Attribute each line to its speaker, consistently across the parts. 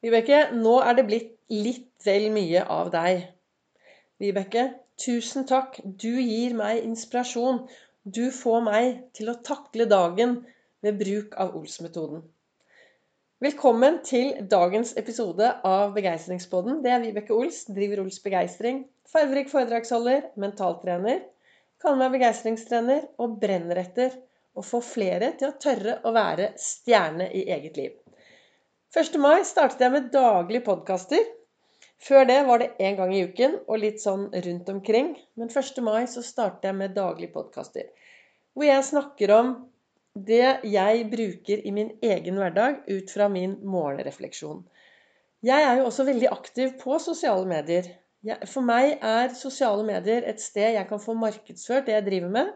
Speaker 1: Vibeke, nå er det blitt litt vel mye av deg. Vibeke, tusen takk. Du gir meg inspirasjon. Du får meg til å takle dagen ved bruk av Ols-metoden. Velkommen til dagens episode av Begeistringspodden. Det er Vibeke Ols, driver Ols Begeistring. Farverik foredragsholder, mentaltrener. Kaller meg begeistringstrener og brenner etter å få flere til å tørre å være stjerne i eget liv. 1. mai startet jeg med daglige podkaster. Før det var det én gang i uken og litt sånn rundt omkring. Men 1. mai så startet jeg med daglige podkaster. Hvor jeg snakker om det jeg bruker i min egen hverdag ut fra min morgenrefleksjon. Jeg er jo også veldig aktiv på sosiale medier. For meg er sosiale medier et sted jeg kan få markedsført det jeg driver med.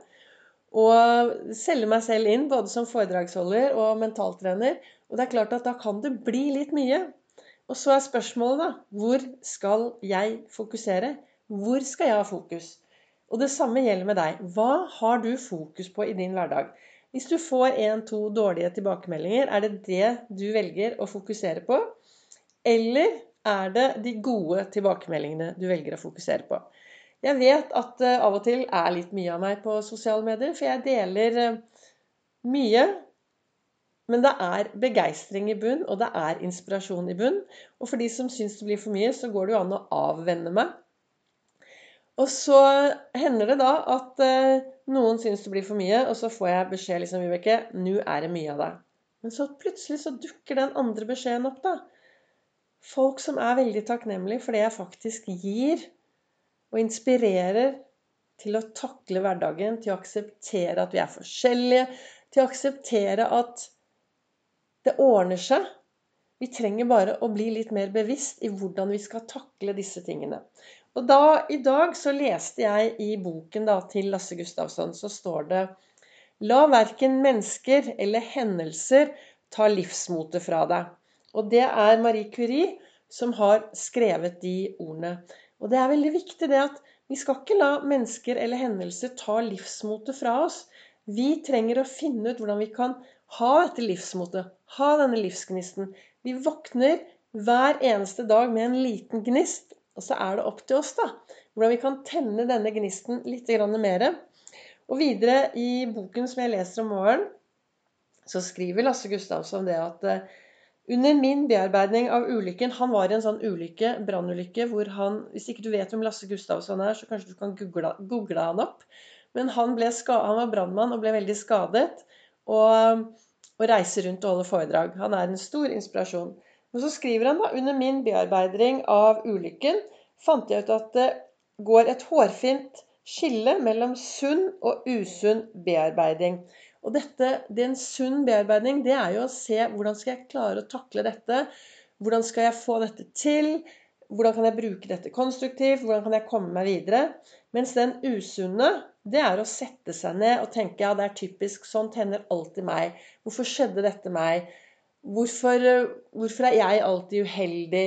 Speaker 1: Og selge meg selv inn både som foredragsholder og mentaltrener. Og det er klart at da kan det bli litt mye. Og så er spørsmålet, da Hvor skal jeg fokusere? Hvor skal jeg ha fokus? Og det samme gjelder med deg. Hva har du fokus på i din hverdag? Hvis du får én-to dårlige tilbakemeldinger, er det det du velger å fokusere på? Eller er det de gode tilbakemeldingene du velger å fokusere på? Jeg vet at det av og til er litt mye av meg på sosiale medier, for jeg deler eh, mye men det er begeistring i bunn, og det er inspirasjon i bunn. Og for de som syns det blir for mye, så går det jo an å avvenne meg. Og så hender det da at eh, noen syns det blir for mye, og så får jeg beskjed liksom, Vibeke, nå er det mye av deg. Men så plutselig så dukker den andre beskjeden opp, da. Folk som er veldig takknemlige for det jeg faktisk gir, og inspirerer til å takle hverdagen, til å akseptere at vi er forskjellige, til å akseptere at det ordner seg. Vi trenger bare å bli litt mer bevisst i hvordan vi skal takle disse tingene. Og da, I dag så leste jeg i boken da, til Lasse Gustavsson, så står det La verken mennesker eller hendelser ta livsmotet fra deg. Og det er Marie Curie som har skrevet de ordene. Og det er veldig viktig det at vi skal ikke la mennesker eller hendelser ta livsmotet fra oss. Vi trenger å finne ut hvordan vi kan ha dette livsmotet, ha denne livsgnisten. Vi våkner hver eneste dag med en liten gnist, og så er det opp til oss da, hvordan vi kan tenne denne gnisten litt mer. Og videre i boken som jeg leser om morgenen, så skriver Lasse Gustavsson det at eh, under min bearbeiding av ulykken Han var i en sånn ulykke, brannulykke, hvor han Hvis ikke du vet hvem Lasse Gustavsson er, så kanskje du kan google, google han opp. Men han, ble han var brannmann og ble veldig skadet. Og og reiser rundt og holder foredrag. Han er en stor inspirasjon. Men så skriver han da under min bearbeiding av ulykken fant jeg ut at det går et hårfint skille mellom sunn og usunn bearbeiding. Og dette, det er en sunn bearbeiding, det er jo å se hvordan skal jeg klare å takle dette. Hvordan skal jeg få dette til? Hvordan kan jeg bruke dette konstruktivt? Hvordan kan jeg komme meg videre? Mens den usunne det er å sette seg ned og tenke ja, det er typisk, sånt hender alltid meg. Hvorfor skjedde dette meg? Hvorfor, hvorfor er jeg alltid uheldig?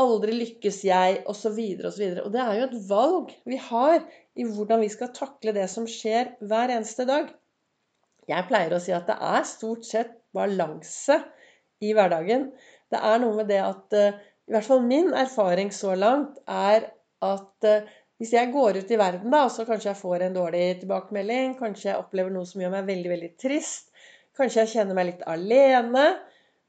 Speaker 1: Aldri lykkes jeg? Så videre og. Og det er jo et valg vi har i hvordan vi skal takle det som skjer hver eneste dag. Jeg pleier å si at det er stort sett balanse i hverdagen. Det er noe med det at eh, I hvert fall min erfaring så langt er at eh, hvis jeg går ut i verden, da, så kanskje jeg får en dårlig tilbakemelding, kanskje jeg opplever noe som gjør meg veldig, veldig trist, kanskje jeg kjenner meg litt alene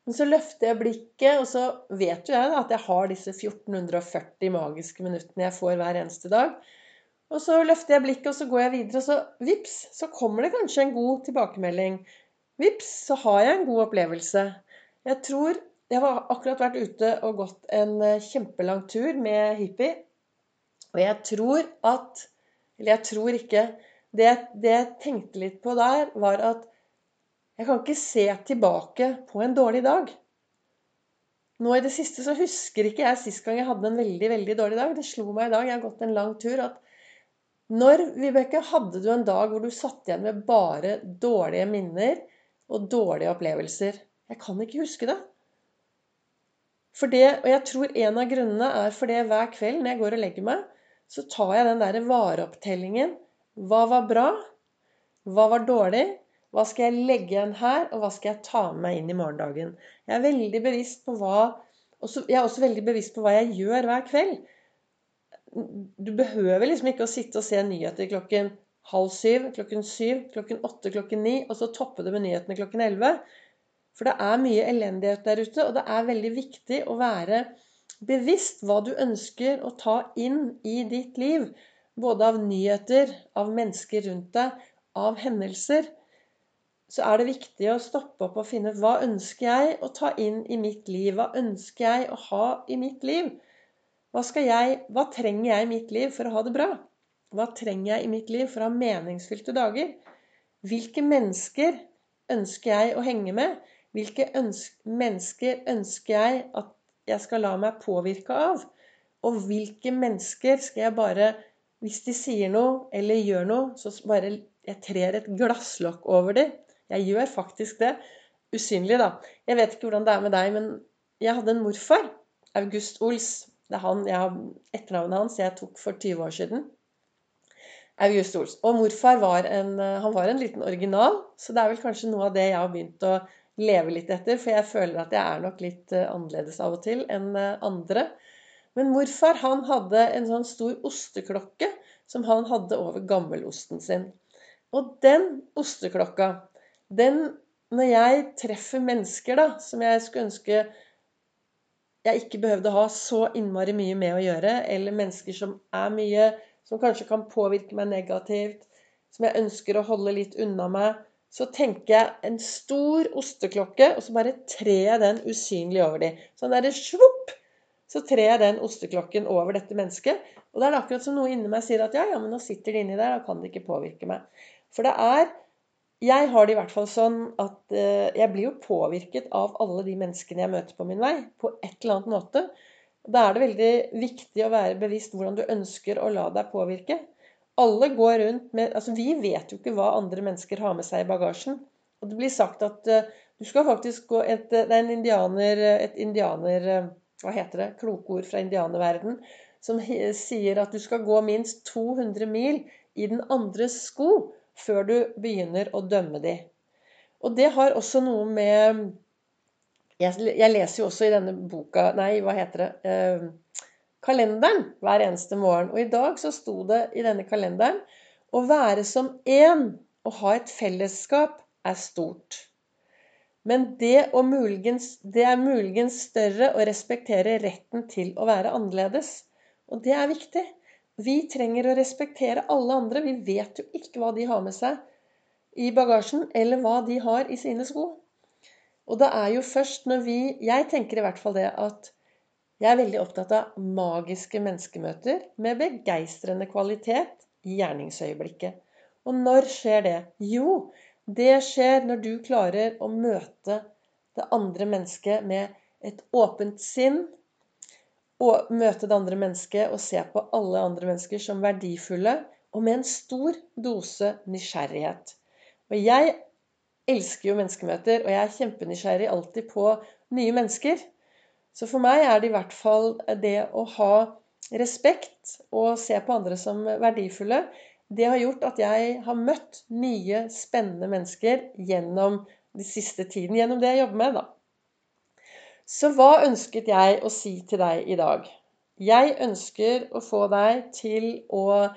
Speaker 1: Men så løfter jeg blikket, og så vet jo jeg da, at jeg har disse 1440 magiske minuttene jeg får hver eneste dag. Og så løfter jeg blikket, og så går jeg videre, og så vips, så kommer det kanskje en god tilbakemelding. Vips, så har jeg en god opplevelse. Jeg tror Jeg har akkurat vært ute og gått en eh, kjempelang tur med hippie. Og jeg tror at Eller jeg tror ikke det, det jeg tenkte litt på der, var at jeg kan ikke se tilbake på en dårlig dag. Nå i det siste så husker ikke jeg sist gang jeg hadde en veldig veldig dårlig dag. Det slo meg i dag, jeg har gått en lang tur, at når, Vibeke, hadde du en dag hvor du satt igjen med bare dårlige minner og dårlige opplevelser? Jeg kan ikke huske det. For det, Og jeg tror en av grunnene er fordi hver kveld når jeg går og legger meg, så tar jeg den der vareopptellingen. Hva var bra? Hva var dårlig? Hva skal jeg legge igjen her, og hva skal jeg ta med meg inn i morgendagen? Jeg er veldig bevisst på hva jeg er også veldig bevisst på hva jeg gjør hver kveld. Du behøver liksom ikke å sitte og se nyheter klokken halv syv, klokken syv, klokken åtte, klokken ni, og så toppe det med nyhetene klokken elleve. For det er mye elendighet der ute, og det er veldig viktig å være bevisst hva du ønsker å ta inn i ditt liv. Både av nyheter, av mennesker rundt deg, av hendelser så er det viktig å stoppe opp og finne ut hva ønsker jeg å ta inn i mitt liv? Hva ønsker jeg å ha i mitt liv? Hva, jeg, hva trenger jeg i mitt liv for å ha det bra? Hva trenger jeg i mitt liv for å ha meningsfylte dager? Hvilke mennesker ønsker jeg å henge med? Hvilke ønske, mennesker ønsker jeg at jeg skal la meg påvirke av? Og hvilke mennesker skal jeg bare Hvis de sier noe eller gjør noe, så bare jeg trer et glasslokk over dem jeg gjør faktisk det. Usynlig, da. Jeg vet ikke hvordan det er med deg, men jeg hadde en morfar. August Ols. Det er han, jeg har etternavnet hans jeg tok for 20 år siden. August Ols. Og morfar var en, han var en liten original, så det er vel kanskje noe av det jeg har begynt å leve litt etter. For jeg føler at jeg er nok litt eh, annerledes av og til enn eh, andre. Men morfar han hadde en sånn stor osteklokke som han hadde over gammelosten sin. Og den osteklokka den Når jeg treffer mennesker da, som jeg skulle ønske jeg ikke behøvde ha så innmari mye med å gjøre, eller mennesker som er mye Som kanskje kan påvirke meg negativt, som jeg ønsker å holde litt unna meg, så tenker jeg en stor osteklokke, og så bare trer jeg den usynlig over dem. Sånn derre svopp! Så trer jeg den osteklokken over dette mennesket. Og da er det akkurat som noe inni meg sier at ja, ja, men nå sitter de inni der, da kan det ikke påvirke meg. For det er jeg har det i hvert fall sånn at eh, jeg blir jo påvirket av alle de menneskene jeg møter på min vei, på et eller annet måte. Da er det veldig viktig å være bevisst hvordan du ønsker å la deg påvirke. Alle går rundt med Altså, vi vet jo ikke hva andre mennesker har med seg i bagasjen. Og det blir sagt at uh, du skal faktisk gå et, Det er en indianer, et indianer Hva heter det? Klokord fra indianerverden. Som sier at du skal gå minst 200 mil i den andres sko før du begynner å dømme dem. Og det har også noe med jeg, leser jo også i denne boka Nei, hva heter det? Eh, kalenderen hver eneste morgen. Og i dag så sto det i denne kalenderen å være som én og ha et fellesskap er stort. Men det, muligens, det er muligens større å respektere retten til å være annerledes. Og det er viktig. Vi trenger å respektere alle andre. Vi vet jo ikke hva de har med seg i bagasjen, eller hva de har i sine sko. Og det er jo først når vi Jeg tenker i hvert fall det at jeg er veldig opptatt av magiske menneskemøter med begeistrende kvalitet i gjerningsøyeblikket. Og når skjer det? Jo, det skjer når du klarer å møte det andre mennesket med et åpent sinn, og møte det andre mennesket og se på alle andre mennesker som verdifulle og med en stor dose nysgjerrighet. Og jeg elsker jo menneskemøter, og jeg er kjempenysgjerrig alltid på nye mennesker. Så for meg er det i hvert fall det å ha respekt og se på andre som verdifulle, det har gjort at jeg har møtt mye spennende mennesker gjennom den siste tiden. Gjennom det jeg jobber med, da. Så hva ønsket jeg å si til deg i dag? Jeg ønsker å få deg til å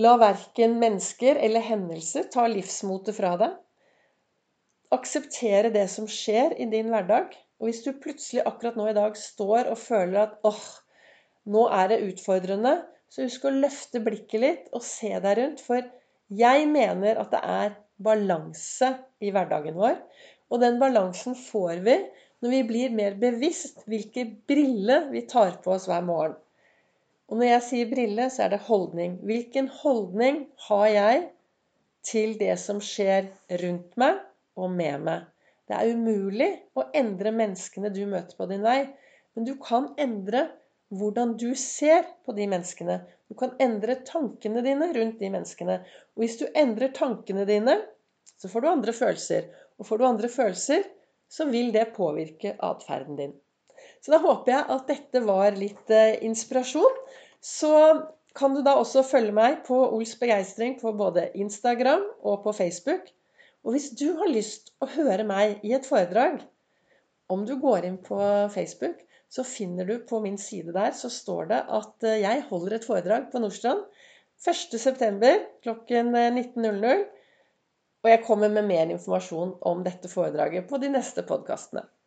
Speaker 1: la verken mennesker eller hendelser ta livsmotet fra deg. Akseptere det som skjer i din hverdag. Og hvis du plutselig akkurat nå i dag står og føler at åh, nå er det utfordrende, så husk å løfte blikket litt og se deg rundt. For jeg mener at det er balanse i hverdagen vår. Og den balansen får vi når vi blir mer bevisst hvilke briller vi tar på oss hver morgen. Og når jeg sier brille, så er det holdning. Hvilken holdning har jeg til det som skjer rundt meg og med meg? Det er umulig å endre menneskene du møter på din vei, men du kan endre hvordan du ser på de menneskene. Du kan endre tankene dine rundt de menneskene. Og hvis du endrer tankene dine, så får du andre følelser. Og får du andre følelser, så vil det påvirke atferden din. Så da håper jeg at dette var litt eh, inspirasjon. Så kan du da også følge meg på Ols begeistring på både Instagram og på Facebook. Og hvis du har lyst å høre meg i et foredrag, om du går inn på Facebook, så finner du på min side der, så står det at eh, jeg holder et foredrag på Nordstrand 1.9. klokken eh, 19.00. Og jeg kommer med mer informasjon om dette foredraget på de neste podkastene.